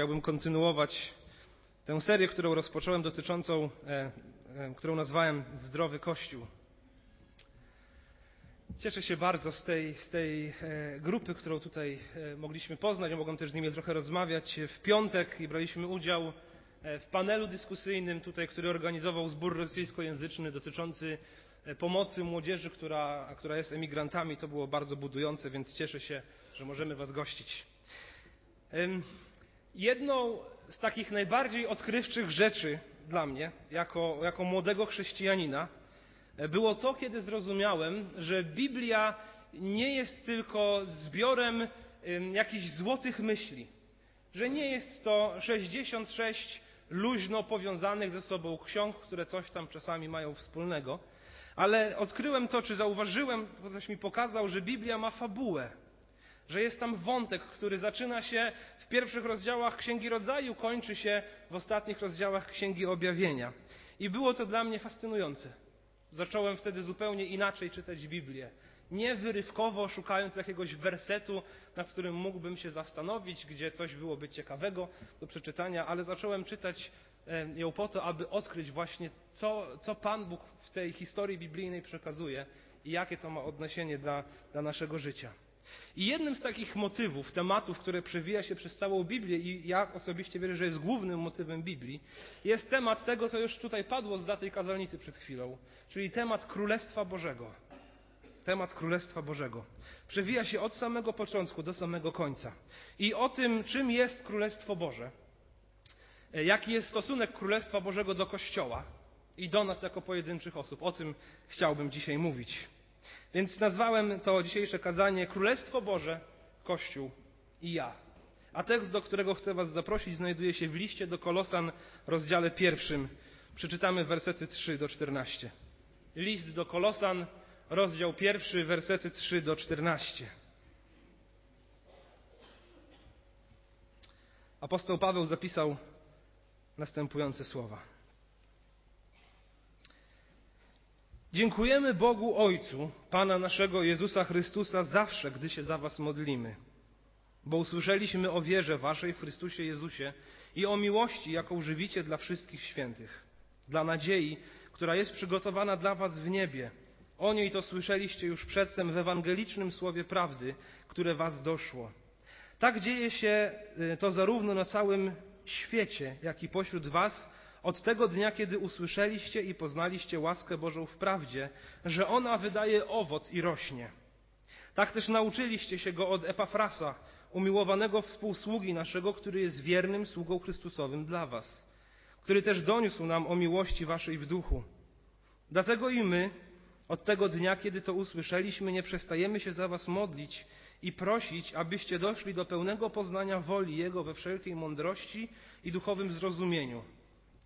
Chciałbym kontynuować tę serię, którą rozpocząłem, dotyczącą, e, e, którą nazwałem Zdrowy Kościół. Cieszę się bardzo z tej, z tej e, grupy, którą tutaj mogliśmy poznać. Mogłem też z nimi trochę rozmawiać w piątek i braliśmy udział w panelu dyskusyjnym tutaj, który organizował zbór rosyjskojęzyczny dotyczący pomocy młodzieży, która, która jest emigrantami. To było bardzo budujące, więc cieszę się, że możemy Was gościć. Jedną z takich najbardziej odkrywczych rzeczy dla mnie, jako, jako młodego chrześcijanina, było to, kiedy zrozumiałem, że Biblia nie jest tylko zbiorem jakichś złotych myśli, że nie jest to 66 luźno powiązanych ze sobą ksiąg, które coś tam czasami mają wspólnego, ale odkryłem to, czy zauważyłem, ktoś mi pokazał, że Biblia ma fabułę, że jest tam wątek, który zaczyna się w pierwszych rozdziałach Księgi Rodzaju, kończy się w ostatnich rozdziałach Księgi Objawienia. I było to dla mnie fascynujące. Zacząłem wtedy zupełnie inaczej czytać Biblię. Nie wyrywkowo, szukając jakiegoś wersetu, nad którym mógłbym się zastanowić, gdzie coś byłoby ciekawego do przeczytania, ale zacząłem czytać ją po to, aby odkryć właśnie, co, co Pan Bóg w tej historii biblijnej przekazuje i jakie to ma odniesienie dla, dla naszego życia. I jednym z takich motywów, tematów, które przewija się przez całą Biblię i ja osobiście wierzę, że jest głównym motywem Biblii, jest temat tego, co już tutaj padło za tej kazalnicy przed chwilą, czyli temat Królestwa Bożego. Temat Królestwa Bożego. Przewija się od samego początku do samego końca. I o tym, czym jest Królestwo Boże, jaki jest stosunek Królestwa Bożego do Kościoła i do nas jako pojedynczych osób, o tym chciałbym dzisiaj mówić. Więc nazwałem to dzisiejsze kazanie Królestwo Boże, Kościół i ja. A tekst, do którego chcę Was zaprosić, znajduje się w liście do Kolosan, rozdziale pierwszym. Przeczytamy wersety 3 do 14. List do Kolosan, rozdział pierwszy, wersety 3 do 14. Apostoł Paweł zapisał następujące słowa. Dziękujemy Bogu Ojcu, Pana naszego Jezusa Chrystusa, zawsze, gdy się za Was modlimy, bo usłyszeliśmy o wierze Waszej w Chrystusie Jezusie i o miłości, jaką żywicie dla wszystkich świętych, dla nadziei, która jest przygotowana dla Was w niebie. O niej to słyszeliście już przedtem w ewangelicznym słowie prawdy, które Was doszło. Tak dzieje się y, to zarówno na całym świecie, jak i pośród Was, od tego dnia, kiedy usłyszeliście i poznaliście łaskę Bożą w prawdzie, że ona wydaje owoc i rośnie. Tak też nauczyliście się go od Epafrasa, umiłowanego współsługi naszego, który jest wiernym sługą Chrystusowym dla was, który też doniósł nam o miłości waszej w duchu. Dlatego i my, od tego dnia, kiedy to usłyszeliśmy, nie przestajemy się za was modlić i prosić, abyście doszli do pełnego poznania woli Jego we wszelkiej mądrości i duchowym zrozumieniu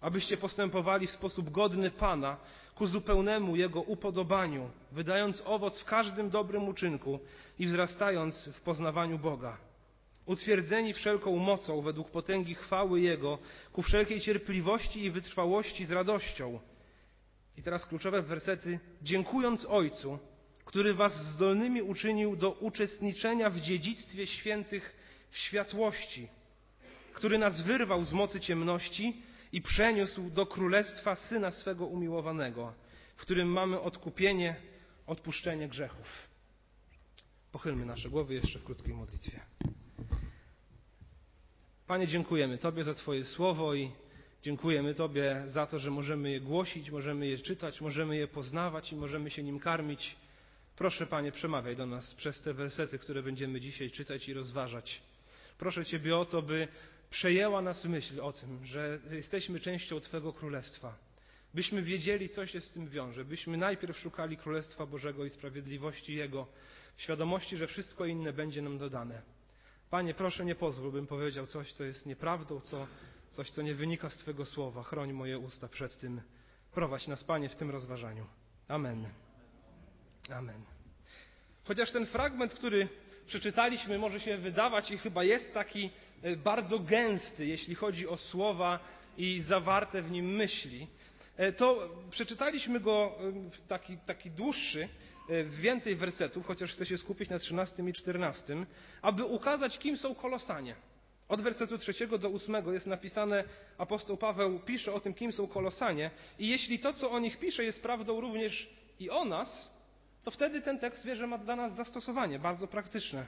abyście postępowali w sposób godny Pana, ku zupełnemu Jego upodobaniu, wydając owoc w każdym dobrym uczynku i wzrastając w poznawaniu Boga. Utwierdzeni wszelką mocą według potęgi chwały Jego, ku wszelkiej cierpliwości i wytrwałości z radością. I teraz kluczowe wersety. Dziękując Ojcu, który was zdolnymi uczynił do uczestniczenia w dziedzictwie świętych światłości, który nas wyrwał z mocy ciemności i przeniósł do królestwa syna swego umiłowanego, w którym mamy odkupienie, odpuszczenie grzechów. Pochylmy nasze głowy jeszcze w krótkiej modlitwie. Panie, dziękujemy Tobie za Twoje słowo i dziękujemy Tobie za to, że możemy je głosić, możemy je czytać, możemy je poznawać i możemy się nim karmić. Proszę, Panie, przemawiaj do nas przez te wersety, które będziemy dzisiaj czytać i rozważać. Proszę Ciebie o to, by przejęła nas myśl o tym, że jesteśmy częścią Twego Królestwa. Byśmy wiedzieli, co się z tym wiąże, byśmy najpierw szukali Królestwa Bożego i sprawiedliwości Jego, w świadomości, że wszystko inne będzie nam dodane. Panie, proszę nie pozwól, bym powiedział coś, co jest nieprawdą, co, coś, co nie wynika z Twego słowa. Chroń moje usta przed tym. Prowadź nas, Panie, w tym rozważaniu. Amen. Amen. Chociaż ten fragment, który przeczytaliśmy, może się wydawać i chyba jest taki e, bardzo gęsty, jeśli chodzi o słowa i zawarte w nim myśli, e, to przeczytaliśmy go e, taki, taki dłuższy, więcej wersetów, chociaż chcę się skupić na 13 i 14, aby ukazać, kim są kolosanie. Od wersetu trzeciego do ósmego jest napisane, apostoł Paweł pisze o tym, kim są Kolosanie i jeśli to, co o nich pisze, jest prawdą również i o nas, to wtedy ten tekst wie, że ma dla nas zastosowanie bardzo praktyczne.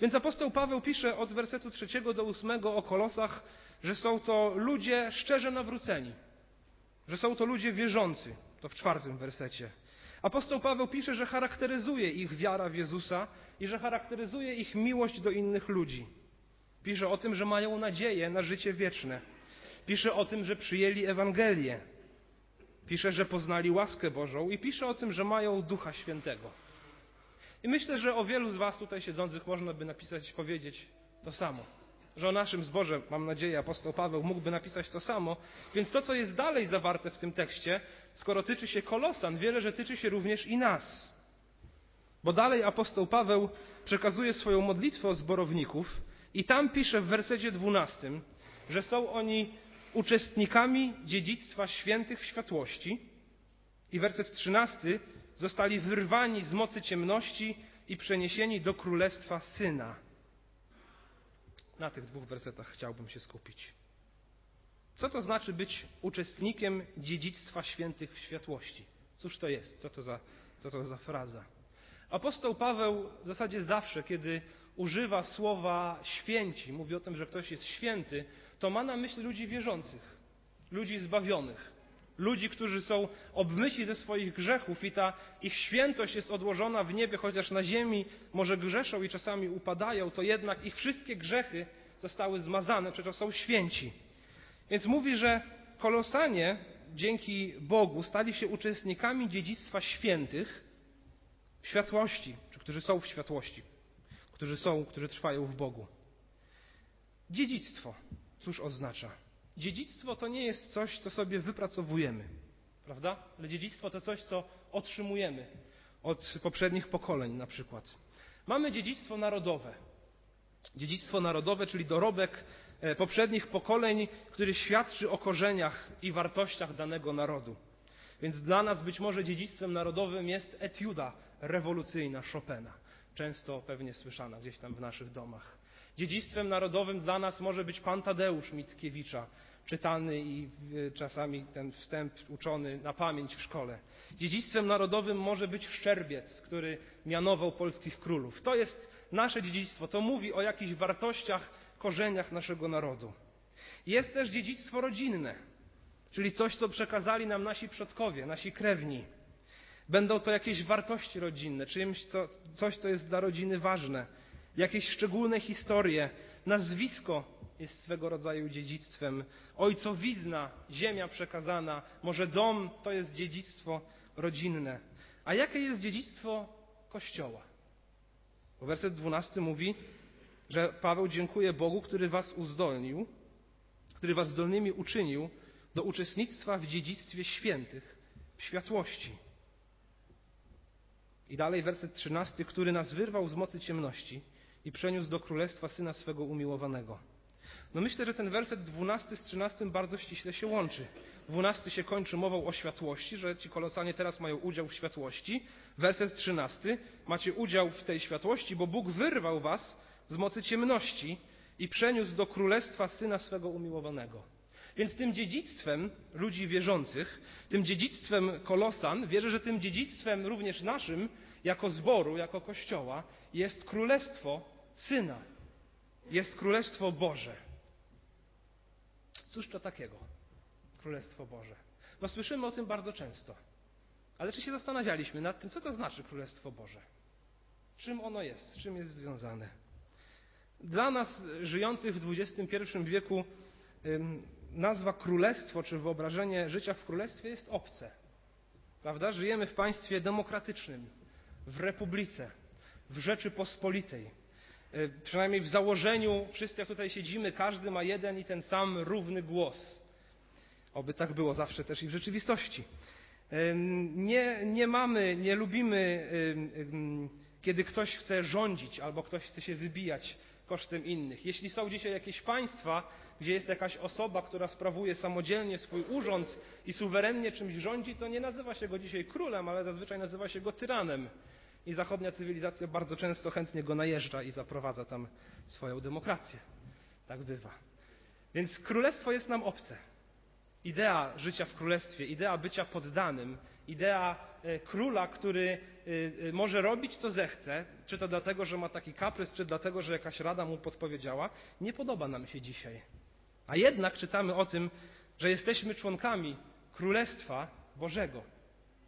Więc apostoł Paweł pisze od wersetu trzeciego do ósmego o Kolosach, że są to ludzie szczerze nawróceni, że są to ludzie wierzący. To w czwartym wersecie. Apostoł Paweł pisze, że charakteryzuje ich wiara w Jezusa i że charakteryzuje ich miłość do innych ludzi. Pisze o tym, że mają nadzieję na życie wieczne. Pisze o tym, że przyjęli Ewangelię. Pisze, że poznali łaskę Bożą i pisze o tym, że mają Ducha Świętego. I myślę, że o wielu z Was tutaj siedzących można by napisać, powiedzieć to samo. Że o naszym zborze, mam nadzieję, apostoł Paweł mógłby napisać to samo. Więc to, co jest dalej zawarte w tym tekście, skoro tyczy się Kolosan, wiele, że tyczy się również i nas. Bo dalej apostoł Paweł przekazuje swoją modlitwę o zborowników i tam pisze w wersecie 12, że są oni uczestnikami dziedzictwa świętych w światłości. I werset 13 zostali wyrwani z mocy ciemności i przeniesieni do królestwa syna. Na tych dwóch wersetach chciałbym się skupić. Co to znaczy być uczestnikiem dziedzictwa świętych w światłości? Cóż to jest? Co to za, co to za fraza? Apostoł Paweł w zasadzie zawsze, kiedy używa słowa święci, mówi o tym, że ktoś jest święty, to ma na myśli ludzi wierzących, ludzi zbawionych, ludzi, którzy są obmyśli ze swoich grzechów i ta ich świętość jest odłożona w niebie, chociaż na ziemi może grzeszą i czasami upadają, to jednak ich wszystkie grzechy zostały zmazane, przecież są święci. Więc mówi, że Kolosanie dzięki Bogu stali się uczestnikami dziedzictwa świętych w światłości, czy którzy są w światłości, którzy są, którzy trwają w Bogu. Dziedzictwo, cóż oznacza? Dziedzictwo to nie jest coś, co sobie wypracowujemy, prawda? Ale dziedzictwo to coś, co otrzymujemy od poprzednich pokoleń na przykład. Mamy dziedzictwo narodowe. Dziedzictwo narodowe, czyli dorobek e, poprzednich pokoleń, który świadczy o korzeniach i wartościach danego narodu. Więc dla nas być może dziedzictwem narodowym jest etiuda rewolucyjna Chopina, często pewnie słyszana gdzieś tam w naszych domach. Dziedzictwem narodowym dla nas może być pan Tadeusz Mickiewicza, czytany i czasami ten wstęp uczony na pamięć w szkole. Dziedzictwem narodowym może być Szczerbiec, który mianował polskich królów. To jest nasze dziedzictwo. To mówi o jakichś wartościach, korzeniach naszego narodu. Jest też dziedzictwo rodzinne, czyli coś, co przekazali nam nasi przodkowie, nasi krewni. Będą to jakieś wartości rodzinne, czymś, co, coś, co jest dla rodziny ważne, jakieś szczególne historie, nazwisko jest swego rodzaju dziedzictwem, ojcowizna, ziemia przekazana, może dom to jest dziedzictwo rodzinne. A jakie jest dziedzictwo Kościoła? Bo werset 12 mówi, że Paweł dziękuje Bogu, który was uzdolnił, który was zdolnymi uczynił do uczestnictwa w dziedzictwie świętych, w światłości. I dalej werset 13, który nas wyrwał z mocy ciemności i przeniósł do królestwa syna swego umiłowanego. No myślę, że ten werset 12 z 13 bardzo ściśle się łączy. 12 się kończy mową o światłości, że ci kolosanie teraz mają udział w światłości. Werset 13 macie udział w tej światłości, bo Bóg wyrwał was z mocy ciemności i przeniósł do królestwa syna swego umiłowanego. Więc tym dziedzictwem ludzi wierzących, tym dziedzictwem kolosan, wierzę, że tym dziedzictwem również naszym, jako zboru, jako kościoła, jest królestwo syna, jest królestwo Boże. Cóż to takiego? Królestwo Boże. No słyszymy o tym bardzo często. Ale czy się zastanawialiśmy nad tym, co to znaczy Królestwo Boże? Czym ono jest? Z czym jest związane? Dla nas, żyjących w XXI wieku, nazwa królestwo czy wyobrażenie życia w królestwie jest obce. Prawda? Żyjemy w państwie demokratycznym, w republice, w Rzeczypospolitej. E, przynajmniej w założeniu, wszyscy jak tutaj siedzimy, każdy ma jeden i ten sam równy głos. Oby tak było zawsze też i w rzeczywistości. Nie, nie mamy, nie lubimy, kiedy ktoś chce rządzić albo ktoś chce się wybijać kosztem innych. Jeśli są dzisiaj jakieś państwa, gdzie jest jakaś osoba, która sprawuje samodzielnie swój urząd i suwerennie czymś rządzi, to nie nazywa się go dzisiaj królem, ale zazwyczaj nazywa się go tyranem. I zachodnia cywilizacja bardzo często chętnie go najeżdża i zaprowadza tam swoją demokrację. Tak bywa. Więc królestwo jest nam obce. Idea życia w królestwie, idea bycia poddanym, idea e, króla, który e, e, może robić co zechce, czy to dlatego, że ma taki kaprys, czy dlatego, że jakaś rada mu podpowiedziała, nie podoba nam się dzisiaj. A jednak czytamy o tym, że jesteśmy członkami Królestwa Bożego,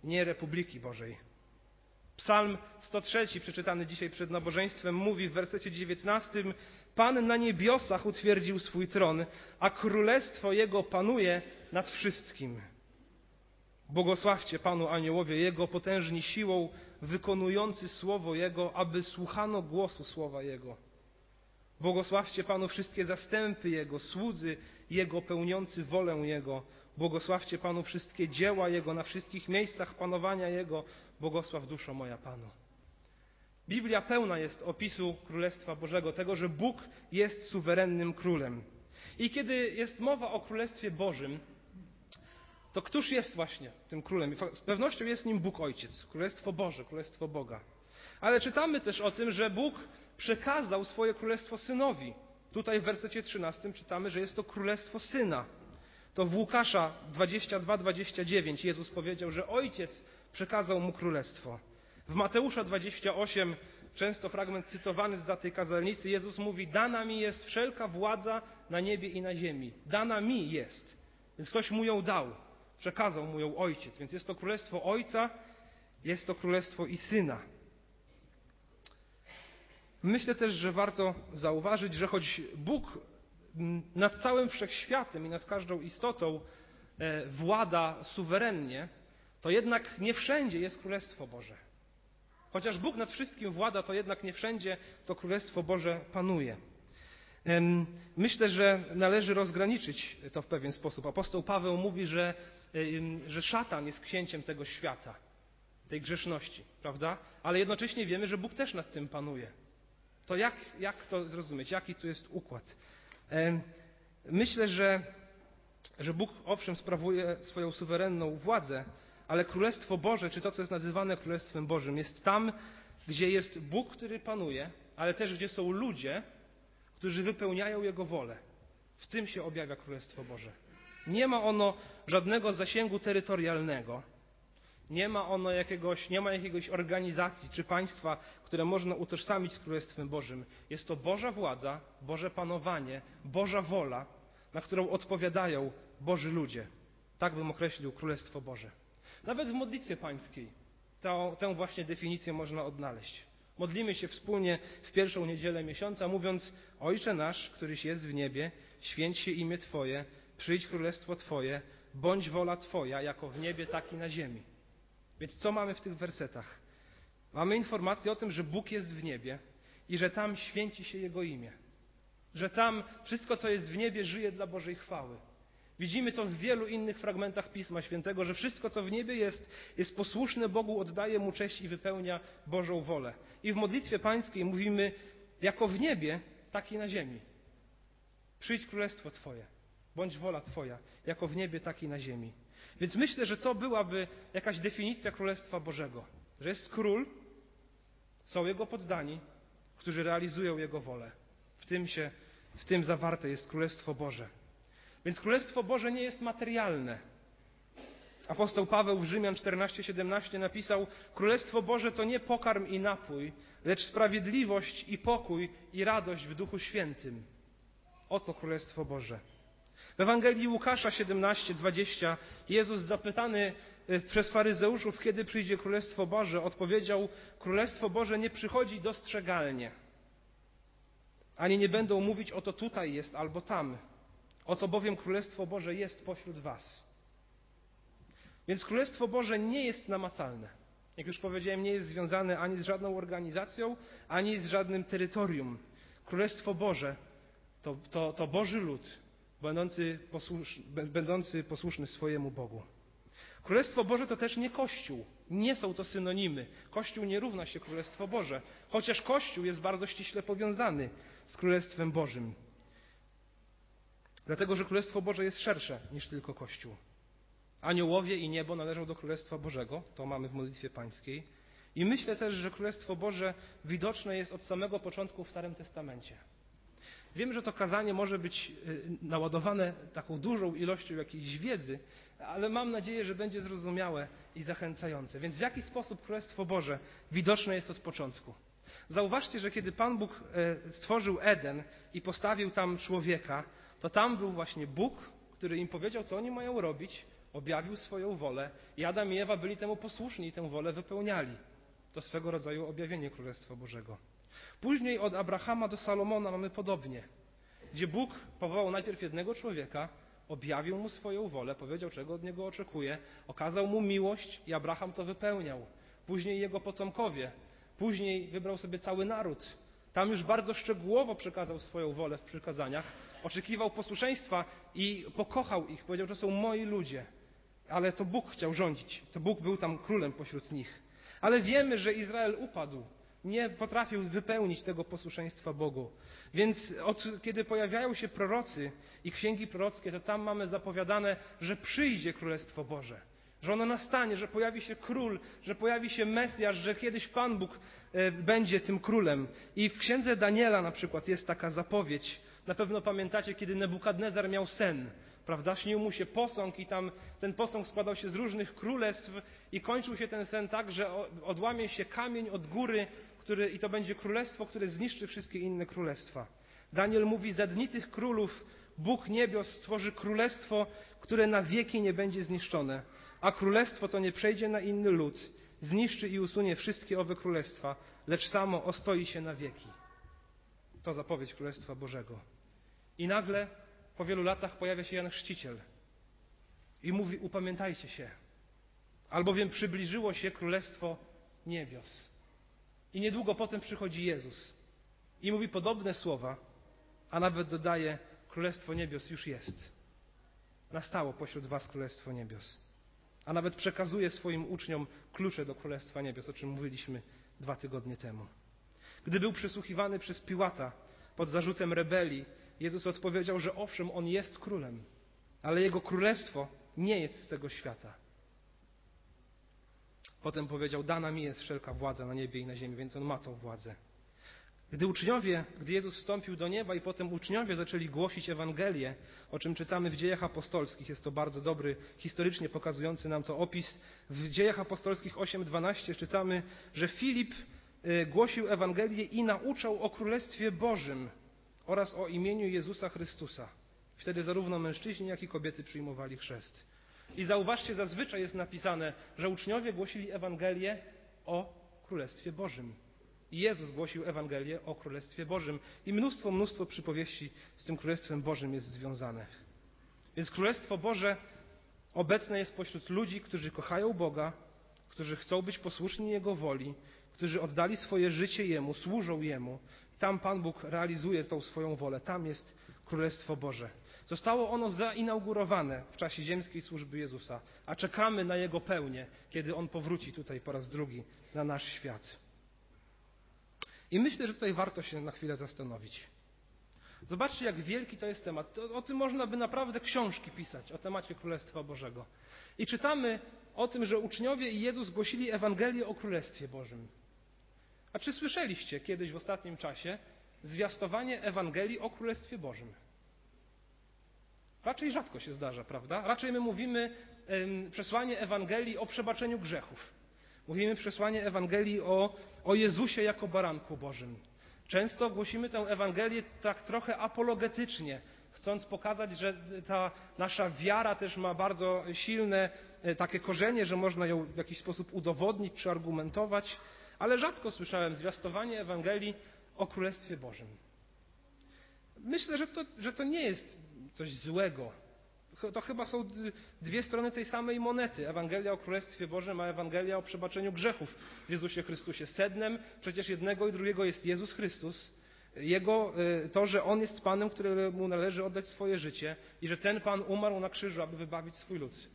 nie Republiki Bożej. Psalm 103, przeczytany dzisiaj przed nabożeństwem, mówi w wersecie 19: Pan na niebiosach utwierdził swój tron, a królestwo jego panuje nad wszystkim. Błogosławcie Panu aniołowie Jego, potężni siłą, wykonujący słowo Jego, aby słuchano głosu słowa Jego. Błogosławcie Panu wszystkie zastępy Jego, słudzy Jego, pełniący wolę Jego. Błogosławcie Panu wszystkie dzieła Jego, na wszystkich miejscach panowania Jego. Błogosław duszo moja Panu. Biblia pełna jest opisu Królestwa Bożego, tego, że Bóg jest suwerennym królem. I kiedy jest mowa o Królestwie Bożym, to któż jest właśnie tym królem? Z pewnością jest nim Bóg Ojciec, Królestwo Boże, Królestwo Boga. Ale czytamy też o tym, że Bóg przekazał swoje królestwo synowi. Tutaj w wersecie 13 czytamy, że jest to królestwo syna. To w Łukasza 22-29 Jezus powiedział, że ojciec przekazał mu królestwo. W Mateusza 28, często fragment cytowany z tej kazalnicy, Jezus mówi: Dana mi jest wszelka władza na niebie i na ziemi. Dana mi jest. Więc ktoś mu ją dał. Przekazał mu ją ojciec. Więc jest to królestwo ojca, jest to królestwo i syna. Myślę też, że warto zauważyć, że choć Bóg nad całym wszechświatem i nad każdą istotą e, włada suwerennie, to jednak nie wszędzie jest Królestwo Boże. Chociaż Bóg nad wszystkim włada, to jednak nie wszędzie to Królestwo Boże panuje. Myślę, że należy rozgraniczyć to w pewien sposób. Apostoł Paweł mówi, że, że szatan jest księciem tego świata, tej grzeszności, prawda? Ale jednocześnie wiemy, że Bóg też nad tym panuje. To jak, jak to zrozumieć? Jaki tu jest układ? Myślę, że, że Bóg owszem sprawuje swoją suwerenną władzę, ale Królestwo Boże, czy to, co jest nazywane Królestwem Bożym, jest tam, gdzie jest Bóg, który panuje, ale też gdzie są ludzie, którzy wypełniają Jego wolę. W tym się objawia Królestwo Boże. Nie ma ono żadnego zasięgu terytorialnego. Nie ma ono jakiegoś, nie ma jakiegoś organizacji czy państwa, które można utożsamić z Królestwem Bożym. Jest to Boża władza, Boże panowanie, Boża wola, na którą odpowiadają Boży ludzie. Tak bym określił Królestwo Boże. Nawet w modlitwie pańskiej tę, właśnie definicję można odnaleźć. Modlimy się wspólnie w pierwszą niedzielę miesiąca, mówiąc: Ojcze nasz, któryś jest w niebie, święć się imię Twoje, przyjdź królestwo Twoje, bądź wola Twoja, jako w niebie, tak i na ziemi. Więc co mamy w tych wersetach? Mamy informację o tym, że Bóg jest w niebie i że tam święci się Jego imię. Że tam wszystko, co jest w niebie, żyje dla Bożej chwały. Widzimy to w wielu innych fragmentach Pisma Świętego, że wszystko, co w niebie jest, jest posłuszne Bogu, oddaje Mu cześć i wypełnia Bożą wolę. I w modlitwie pańskiej mówimy, jako w niebie, tak i na ziemi. Przyjdź królestwo Twoje, bądź wola Twoja, jako w niebie, tak i na ziemi. Więc myślę, że to byłaby jakaś definicja Królestwa Bożego, że jest król, są jego poddani, którzy realizują jego wolę. W tym się, w tym zawarte jest Królestwo Boże. Więc Królestwo Boże nie jest materialne. Apostoł Paweł w Rzymian 14:17 napisał: Królestwo Boże to nie pokarm i napój, lecz sprawiedliwość i pokój i radość w Duchu Świętym. Oto Królestwo Boże. W Ewangelii Łukasza 17:20 Jezus zapytany e, przez faryzeuszów, kiedy przyjdzie Królestwo Boże, odpowiedział: Królestwo Boże nie przychodzi dostrzegalnie. Ani nie będą mówić, oto tutaj jest albo tam. Oto bowiem Królestwo Boże jest pośród Was. Więc Królestwo Boże nie jest namacalne. Jak już powiedziałem, nie jest związane ani z żadną organizacją, ani z żadnym terytorium. Królestwo Boże to, to, to Boży lud, będący, posłusz, będący posłuszny swojemu Bogu. Królestwo Boże to też nie Kościół. Nie są to synonimy. Kościół nie równa się Królestwo Boże, chociaż Kościół jest bardzo ściśle powiązany z Królestwem Bożym. Dlatego, że Królestwo Boże jest szersze niż tylko Kościół. Aniołowie i niebo należą do Królestwa Bożego, to mamy w modlitwie pańskiej. I myślę też, że Królestwo Boże widoczne jest od samego początku w Starym Testamencie. Wiem, że to kazanie może być y, naładowane taką dużą ilością jakiejś wiedzy, ale mam nadzieję, że będzie zrozumiałe i zachęcające. Więc w jaki sposób Królestwo Boże widoczne jest od początku? Zauważcie, że kiedy Pan Bóg e, stworzył Eden i postawił tam człowieka, to tam był właśnie Bóg, który im powiedział, co oni mają robić, objawił swoją wolę i Adam i Ewa byli temu posłuszni i tę wolę wypełniali. To swego rodzaju objawienie Królestwa Bożego. Później od Abrahama do Salomona mamy podobnie, gdzie Bóg powołał najpierw jednego człowieka, objawił mu swoją wolę, powiedział, czego od niego oczekuje, okazał mu miłość i Abraham to wypełniał. Później jego potomkowie, później wybrał sobie cały naród. Tam już bardzo szczegółowo przekazał swoją wolę w przykazaniach, oczekiwał posłuszeństwa i pokochał ich, powiedział, że są moi ludzie. Ale to Bóg chciał rządzić, to Bóg był tam królem pośród nich. Ale wiemy, że Izrael upadł nie potrafił wypełnić tego posłuszeństwa Bogu. Więc od kiedy pojawiają się prorocy i księgi prorockie, to tam mamy zapowiadane, że przyjdzie Królestwo Boże, że ono nastanie, że pojawi się król, że pojawi się Mesjasz, że kiedyś Pan Bóg e, będzie tym królem. I w księdze Daniela na przykład jest taka zapowiedź. Na pewno pamiętacie, kiedy Nebukadnezar miał sen Prawda? Śnił mu się posąg i tam ten posąg składał się z różnych królestw i kończył się ten sen tak, że odłamie się kamień od góry który, i to będzie królestwo, które zniszczy wszystkie inne królestwa. Daniel mówi, za dni tych królów Bóg niebios stworzy królestwo, które na wieki nie będzie zniszczone, a królestwo to nie przejdzie na inny lud, zniszczy i usunie wszystkie owe królestwa, lecz samo ostoi się na wieki. To zapowiedź Królestwa Bożego. I nagle po wielu latach pojawia się Jan Chrzciciel i mówi: Upamiętajcie się, albowiem przybliżyło się Królestwo Niebios. I niedługo potem przychodzi Jezus i mówi podobne słowa, a nawet dodaje: Królestwo Niebios już jest. Nastało pośród Was Królestwo Niebios. A nawet przekazuje swoim uczniom klucze do Królestwa Niebios, o czym mówiliśmy dwa tygodnie temu. Gdy był przesłuchiwany przez Piłata pod zarzutem rebelii, Jezus odpowiedział, że owszem, On jest królem, ale Jego królestwo nie jest z tego świata. Potem powiedział, dana mi jest wszelka władza na niebie i na ziemi, więc On ma tą władzę. Gdy uczniowie, gdy Jezus wstąpił do nieba i potem uczniowie zaczęli głosić Ewangelię, o czym czytamy w dziejach apostolskich, jest to bardzo dobry, historycznie pokazujący nam to opis. W dziejach apostolskich 8:12 czytamy, że Filip y, głosił Ewangelię i nauczał o Królestwie Bożym oraz o imieniu Jezusa Chrystusa. Wtedy zarówno mężczyźni, jak i kobiety przyjmowali chrzest. I zauważcie, zazwyczaj jest napisane, że uczniowie głosili Ewangelię o Królestwie Bożym. Jezus głosił Ewangelię o Królestwie Bożym. I mnóstwo, mnóstwo przypowieści z tym Królestwem Bożym jest związane. Więc Królestwo Boże obecne jest pośród ludzi, którzy kochają Boga, którzy chcą być posłuszni Jego woli, którzy oddali swoje życie Jemu, służą Jemu. Tam Pan Bóg realizuje tą swoją wolę. Tam jest Królestwo Boże. Zostało ono zainaugurowane w czasie ziemskiej służby Jezusa, a czekamy na Jego pełnię, kiedy On powróci tutaj po raz drugi na nasz świat. I myślę, że tutaj warto się na chwilę zastanowić. Zobaczcie, jak wielki to jest temat. O tym można by naprawdę książki pisać, o temacie Królestwa Bożego. I czytamy o tym, że uczniowie i Jezus głosili Ewangelię o Królestwie Bożym. A czy słyszeliście kiedyś w ostatnim czasie zwiastowanie Ewangelii o Królestwie Bożym? Raczej rzadko się zdarza, prawda? Raczej my mówimy przesłanie Ewangelii o przebaczeniu grzechów. Mówimy przesłanie Ewangelii o, o Jezusie jako baranku Bożym. Często głosimy tę Ewangelię tak trochę apologetycznie, chcąc pokazać, że ta nasza wiara też ma bardzo silne e, takie korzenie, że można ją w jakiś sposób udowodnić czy argumentować, ale rzadko słyszałem zwiastowanie Ewangelii o Królestwie Bożym. Myślę, że to, że to nie jest coś złego. To chyba są dwie strony tej samej monety. Ewangelia o Królestwie Bożym, a Ewangelia o przebaczeniu grzechów w Jezusie Chrystusie. Sednem przecież jednego i drugiego jest Jezus Chrystus. Jego, y, to, że On jest Panem, któremu należy oddać swoje życie i że ten Pan umarł na krzyżu, aby wybawić swój lud.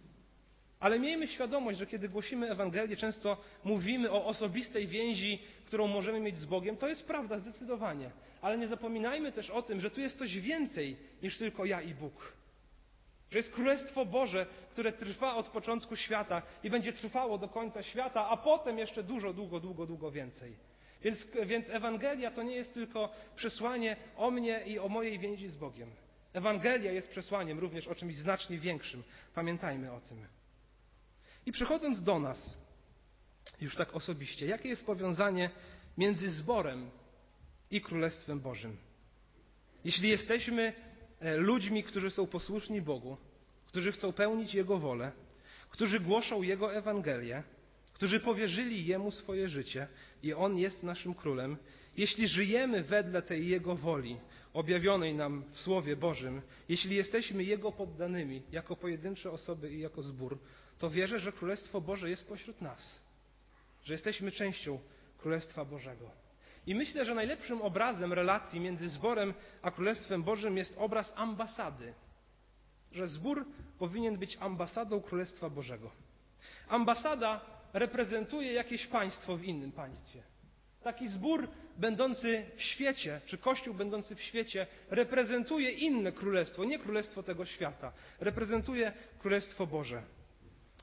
Ale miejmy świadomość, że kiedy głosimy Ewangelię, często mówimy o osobistej więzi, którą możemy mieć z Bogiem. To jest prawda, zdecydowanie. Ale nie zapominajmy też o tym, że tu jest coś więcej niż tylko ja i Bóg. Że jest Królestwo Boże, które trwa od początku świata i będzie trwało do końca świata, a potem jeszcze dużo, długo, długo, długo więcej. Więc, więc Ewangelia to nie jest tylko przesłanie o mnie i o mojej więzi z Bogiem. Ewangelia jest przesłaniem również o czymś znacznie większym. Pamiętajmy o tym. I przechodząc do nas, już tak osobiście, jakie jest powiązanie między zborem i Królestwem Bożym? Jeśli jesteśmy e, ludźmi, którzy są posłuszni Bogu, którzy chcą pełnić Jego wolę, którzy głoszą Jego Ewangelię, którzy powierzyli Jemu swoje życie i On jest naszym królem, jeśli żyjemy wedle tej Jego woli, objawionej nam w Słowie Bożym, jeśli jesteśmy Jego poddanymi, jako pojedyncze osoby i jako zbór, to wierzę, że Królestwo Boże jest pośród nas, że jesteśmy częścią Królestwa Bożego. I myślę, że najlepszym obrazem relacji między zborem a Królestwem Bożym jest obraz ambasady. Że zbór powinien być ambasadą Królestwa Bożego. Ambasada reprezentuje jakieś państwo w innym państwie. Taki zbór będący w świecie, czy kościół będący w świecie, reprezentuje inne królestwo, nie królestwo tego świata. Reprezentuje Królestwo Boże.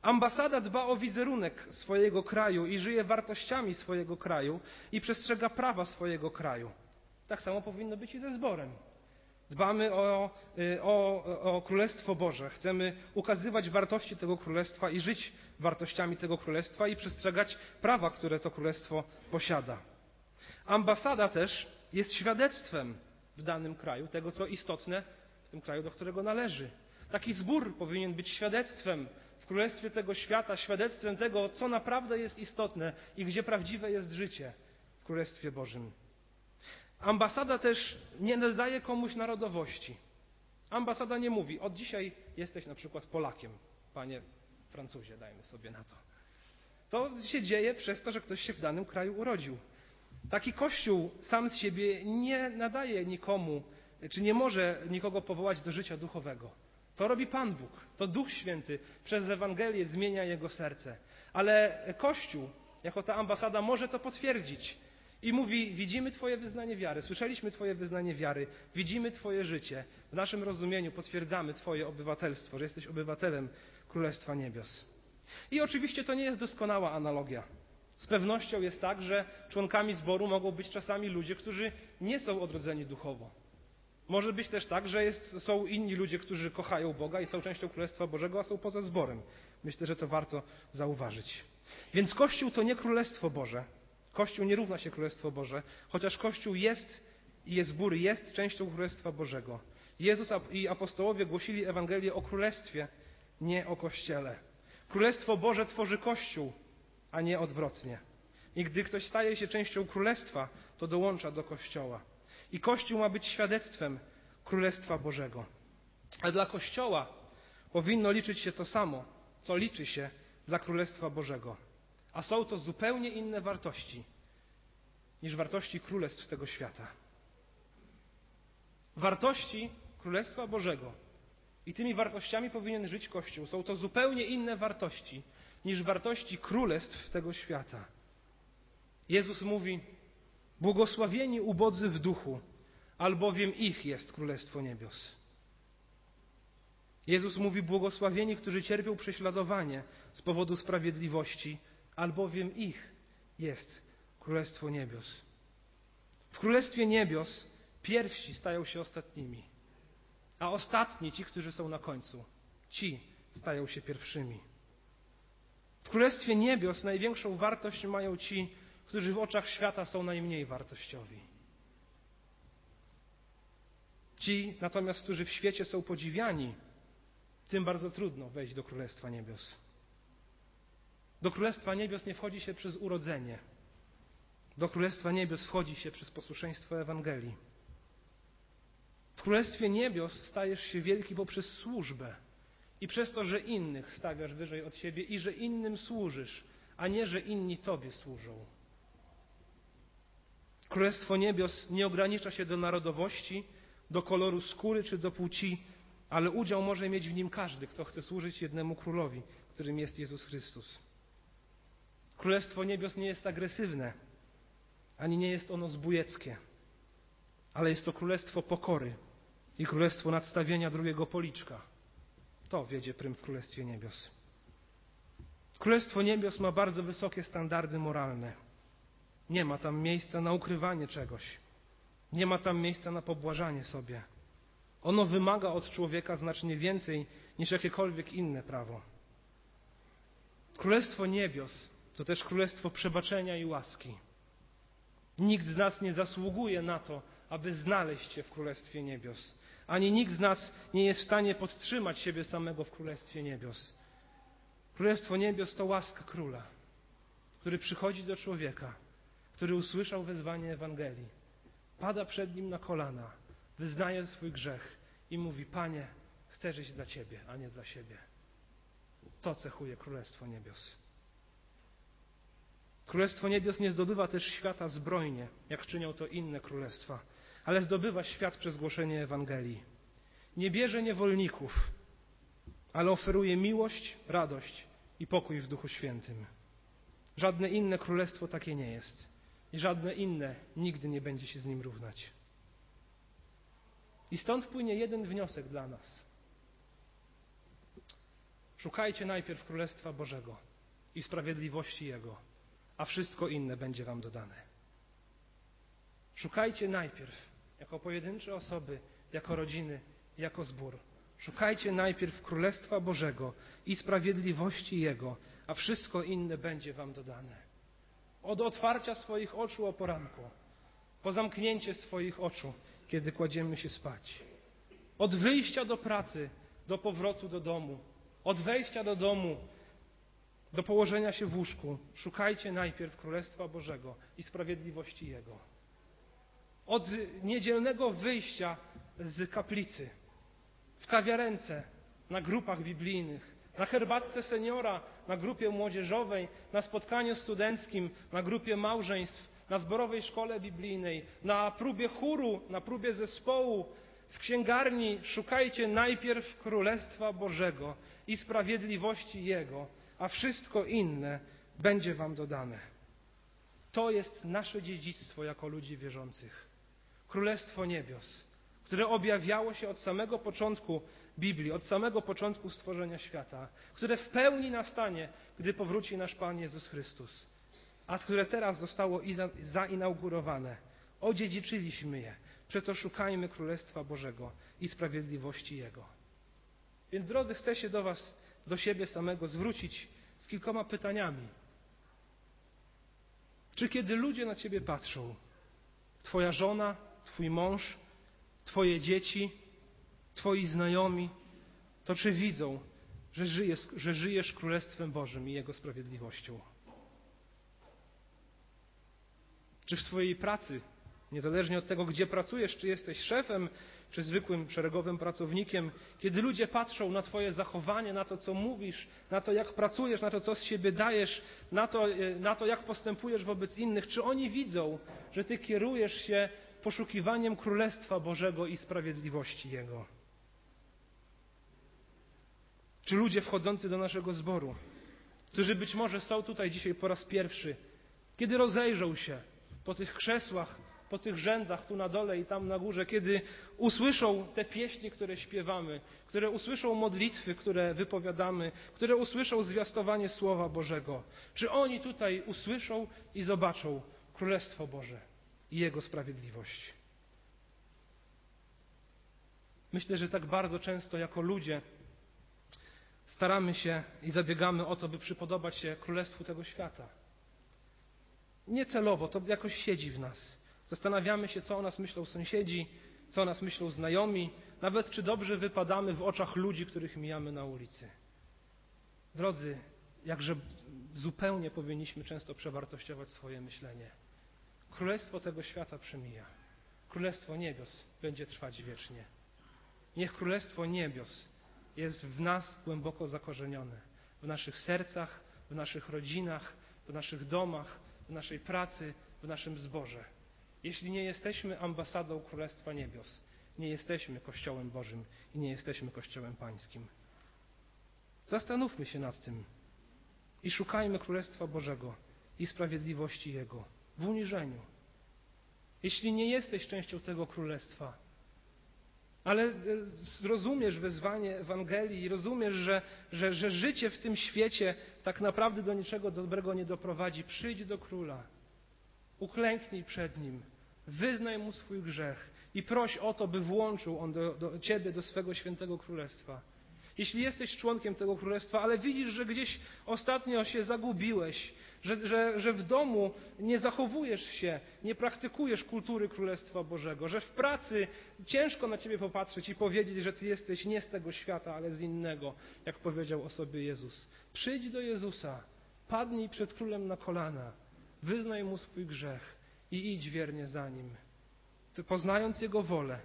Ambasada dba o wizerunek swojego kraju i żyje wartościami swojego kraju i przestrzega prawa swojego kraju. Tak samo powinno być i ze zborem. Dbamy o, y, o, o, Królestwo Boże. Chcemy ukazywać wartości tego Królestwa i żyć wartościami tego Królestwa i przestrzegać prawa, które to Królestwo posiada. Ambasada też jest świadectwem w danym kraju tego, co istotne w tym kraju, do którego należy. Taki zbór powinien być świadectwem królestwie tego świata, świadectwem tego, co naprawdę jest istotne i gdzie prawdziwe jest życie w Królestwie Bożym. Ambasada też nie nadaje komuś narodowości. Ambasada nie mówi, od dzisiaj jesteś na przykład Polakiem, panie Francuzie, dajmy sobie na to. To się dzieje przez to, że ktoś się w danym kraju urodził. Taki kościół sam z siebie nie nadaje nikomu, czy nie może nikogo powołać do życia duchowego. To robi Pan Bóg. To Duch Święty przez Ewangelię zmienia jego serce. Ale Kościół, jako ta ambasada, może to potwierdzić. I mówi: Widzimy Twoje wyznanie wiary, słyszeliśmy Twoje wyznanie wiary, widzimy Twoje życie. W naszym rozumieniu potwierdzamy Twoje obywatelstwo, że jesteś obywatelem Królestwa Niebios. I oczywiście to nie jest doskonała analogia. Z pewnością jest tak, że członkami zboru mogą być czasami ludzie, którzy nie są odrodzeni duchowo. Może być też tak, że jest, są inni ludzie, którzy kochają Boga i są częścią Królestwa Bożego, a są poza zborem. Myślę, że to warto zauważyć. Więc Kościół to nie Królestwo Boże. Kościół nie równa się Królestwo Boże, chociaż Kościół jest i jest zbór, jest częścią Królestwa Bożego. Jezus i apostołowie głosili Ewangelię o Królestwie, nie o Kościele. Królestwo Boże tworzy Kościół, a nie odwrotnie. I gdy ktoś staje się częścią Królestwa, to dołącza do Kościoła. I Kościół ma być świadectwem Królestwa Bożego. A dla Kościoła powinno liczyć się to samo, co liczy się dla Królestwa Bożego. A są to zupełnie inne wartości niż wartości królestw tego świata. Wartości Królestwa Bożego i tymi wartościami powinien żyć Kościół. Są to zupełnie inne wartości niż wartości królestw tego świata. Jezus mówi: Błogosławieni ubodzy w duchu, albowiem ich jest Królestwo Niebios. Jezus mówi: Błogosławieni, którzy cierpią prześladowanie z powodu sprawiedliwości, albowiem ich jest Królestwo Niebios. W Królestwie Niebios pierwsi stają się ostatnimi, a ostatni, ci, którzy są na końcu, ci stają się pierwszymi. W Królestwie Niebios największą wartość mają ci, którzy w oczach świata są najmniej wartościowi. Ci natomiast, którzy w świecie są podziwiani, tym bardzo trudno wejść do Królestwa Niebios. Do Królestwa Niebios nie wchodzi się przez urodzenie. Do Królestwa Niebios wchodzi się przez posłuszeństwo Ewangelii. W Królestwie Niebios stajesz się wielki poprzez służbę i przez to, że innych stawiasz wyżej od siebie i że innym służysz, a nie, że inni Tobie służą. Królestwo Niebios nie ogranicza się do narodowości, do koloru skóry czy do płci, ale udział może mieć w nim każdy, kto chce służyć jednemu królowi, którym jest Jezus Chrystus. Królestwo Niebios nie jest agresywne, ani nie jest ono zbójeckie, ale jest to królestwo pokory i królestwo nadstawienia drugiego policzka. To wiedzie prym w Królestwie Niebios. Królestwo Niebios ma bardzo wysokie standardy moralne. Nie ma tam miejsca na ukrywanie czegoś. Nie ma tam miejsca na pobłażanie sobie. Ono wymaga od człowieka znacznie więcej niż jakiekolwiek inne prawo. Królestwo niebios to też królestwo przebaczenia i łaski. Nikt z nas nie zasługuje na to, aby znaleźć się w Królestwie Niebios. Ani nikt z nas nie jest w stanie podtrzymać siebie samego w Królestwie Niebios. Królestwo Niebios to łaska Króla, który przychodzi do człowieka, który usłyszał wezwanie Ewangelii, pada przed nim na kolana, wyznaje swój grzech i mówi: Panie, chcę żyć dla Ciebie, a nie dla siebie. To cechuje Królestwo Niebios. Królestwo Niebios nie zdobywa też świata zbrojnie, jak czynią to inne królestwa, ale zdobywa świat przez głoszenie Ewangelii. Nie bierze niewolników, ale oferuje miłość, radość i pokój w Duchu Świętym. Żadne inne królestwo takie nie jest i żadne inne nigdy nie będzie się z nim równać. I stąd płynie jeden wniosek dla nas. Szukajcie najpierw Królestwa Bożego i sprawiedliwości Jego, a wszystko inne będzie Wam dodane. Szukajcie najpierw, jako pojedyncze osoby, jako rodziny, jako zbór. Szukajcie najpierw Królestwa Bożego i sprawiedliwości Jego, a wszystko inne będzie Wam dodane. Od otwarcia swoich oczu o poranku, po zamknięcie swoich oczu, kiedy kładziemy się spać. Od wyjścia do pracy, do powrotu do domu, od wejścia do domu do położenia się w łóżku, szukajcie najpierw Królestwa Bożego i sprawiedliwości Jego. Od niedzielnego wyjścia z kaplicy, w kawiarence, na grupach biblijnych, na herbatce seniora, na grupie młodzieżowej, na spotkaniu studenckim, na grupie małżeństw, na zborowej szkole biblijnej, na próbie chóru, na próbie zespołu, w księgarni szukajcie najpierw Królestwa Bożego i sprawiedliwości Jego, a wszystko inne będzie Wam dodane. To jest nasze dziedzictwo jako ludzi wierzących. Królestwo Niebios, które objawiało się od samego początku Biblii, od samego początku stworzenia świata, które w pełni nastanie, gdy powróci nasz Pan Jezus Chrystus, a które teraz zostało zainaugurowane. Odziedziczyliśmy je. Przeto szukajmy Królestwa Bożego i sprawiedliwości Jego. Więc drodzy, chcę się do Was, do siebie samego zwrócić z kilkoma pytaniami. Czy kiedy ludzie na Ciebie patrzą, Twoja żona, Twój mąż, Twoje dzieci, Twoi znajomi, to czy widzą, że żyjesz, że żyjesz Królestwem Bożym i Jego sprawiedliwością? Czy w swojej pracy Niezależnie od tego, gdzie pracujesz, czy jesteś szefem, czy zwykłym szeregowym pracownikiem, kiedy ludzie patrzą na Twoje zachowanie, na to, co mówisz, na to, jak pracujesz, na to, co z siebie dajesz, na to, e, na to jak postępujesz wobec innych, czy oni widzą, że Ty kierujesz się poszukiwaniem Królestwa Bożego i sprawiedliwości Jego? Czy ludzie wchodzący do naszego zboru, którzy być może są tutaj dzisiaj po raz pierwszy, kiedy rozejrzą się po tych krzesłach, po tych rzędach tu na dole i tam na górze, kiedy usłyszą te pieśni, które śpiewamy, które usłyszą modlitwy, które wypowiadamy, które usłyszą zwiastowanie Słowa Bożego. Czy oni tutaj usłyszą i zobaczą Królestwo Boże i Jego sprawiedliwość? Myślę, że tak bardzo często jako ludzie staramy się i zabiegamy o to, by przypodobać się Królestwu tego świata. Niecelowo, to jakoś siedzi w nas. Zastanawiamy się, co o nas myślą sąsiedzi, co o nas myślą znajomi, nawet czy dobrze wypadamy w oczach ludzi, których mijamy na ulicy. Drodzy, jakże zupełnie powinniśmy często przewartościować swoje myślenie. Królestwo tego świata przemija. Królestwo niebios będzie trwać wiecznie. Niech Królestwo niebios jest w nas głęboko zakorzenione, w naszych sercach, w naszych rodzinach, w naszych domach, w naszej pracy, w naszym zborze. Jeśli nie jesteśmy ambasadą Królestwa Niebios, nie jesteśmy Kościołem Bożym i nie jesteśmy Kościołem Pańskim. Zastanówmy się nad tym i szukajmy Królestwa Bożego i sprawiedliwości Jego w uniżeniu. Jeśli nie jesteś częścią tego Królestwa, ale e, rozumiesz wezwanie Ewangelii i rozumiesz, że, że, że życie w tym świecie tak naprawdę do niczego dobrego nie doprowadzi, przyjdź do Króla. uklęknij przed Nim, wyznaj Mu swój grzech i proś o to, by włączył On do, do Ciebie do swego świętego królestwa. Jeśli jesteś członkiem tego królestwa, ale widzisz, że gdzieś ostatnio się zagubiłeś, że, że, że w domu nie zachowujesz się, nie praktykujesz kultury Królestwa Bożego, że w pracy ciężko na ciebie popatrzeć i powiedzieć, że ty jesteś nie z tego świata, ale z innego, jak powiedział o sobie Jezus. Przyjdź do Jezusa, padnij przed królem na kolana, wyznaj mu swój grzech i idź wiernie za nim. Ty poznając Jego wolę,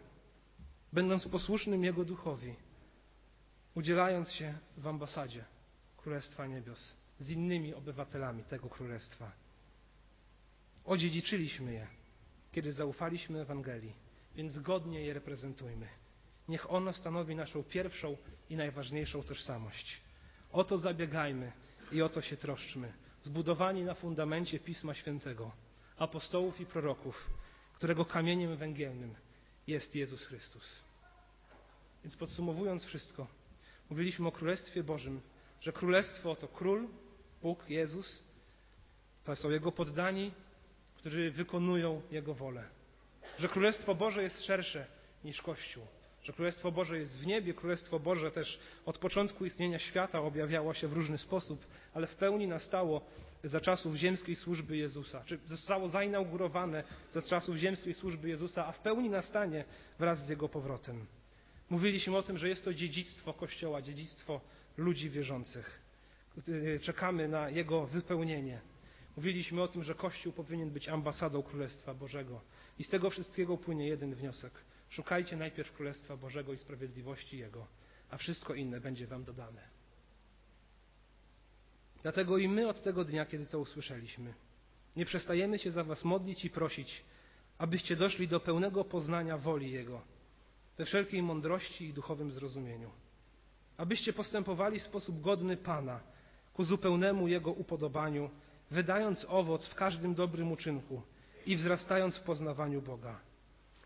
będąc posłusznym Jego duchowi, udzielając się w ambasadzie Królestwa Niebios z innymi obywatelami tego Królestwa. Odziedziczyliśmy je, kiedy zaufaliśmy Ewangelii, więc godnie je reprezentujmy. Niech ono stanowi naszą pierwszą i najważniejszą tożsamość. O to zabiegajmy i o to się troszczmy, zbudowani na fundamencie Pisma Świętego, apostołów i proroków, którego kamieniem węgielnym jest Jezus Chrystus. Więc podsumowując wszystko, mówiliśmy o Królestwie Bożym, że Królestwo to Król, Bóg, Jezus, to są Jego poddani, którzy wykonują Jego wolę. Że Królestwo Boże jest szersze niż Kościół. Że Królestwo Boże jest w niebie, Królestwo Boże też od początku istnienia świata objawiało się w różny sposób, ale w pełni nastało za czasów ziemskiej służby Jezusa, czy zostało zainaugurowane za czasów ziemskiej służby Jezusa, a w pełni nastanie wraz z Jego powrotem. Mówiliśmy o tym, że jest to dziedzictwo Kościoła, dziedzictwo ludzi wierzących. Czekamy na Jego wypełnienie. Mówiliśmy o tym, że Kościół powinien być ambasadą Królestwa Bożego. I z tego wszystkiego płynie jeden wniosek. Szukajcie najpierw Królestwa Bożego i sprawiedliwości Jego, a wszystko inne będzie Wam dodane. Dlatego i my od tego dnia, kiedy to usłyszeliśmy, nie przestajemy się za Was modlić i prosić, abyście doszli do pełnego poznania woli Jego, we wszelkiej mądrości i duchowym zrozumieniu. Abyście postępowali w sposób godny Pana, ku zupełnemu Jego upodobaniu, wydając owoc w każdym dobrym uczynku i wzrastając w poznawaniu Boga.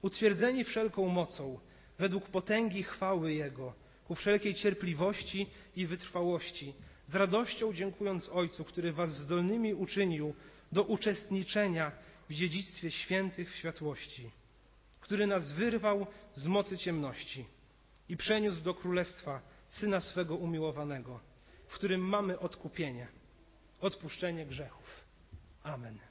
Utwierdzeni wszelką mocą, według potęgi chwały Jego, ku wszelkiej cierpliwości i wytrwałości, z radością dziękując Ojcu, który was zdolnymi uczynił do uczestniczenia w dziedzictwie świętych w światłości, który nas wyrwał z mocy ciemności i przeniósł do królestwa Syna swego umiłowanego, w którym mamy odkupienie, odpuszczenie grzechów. Amen.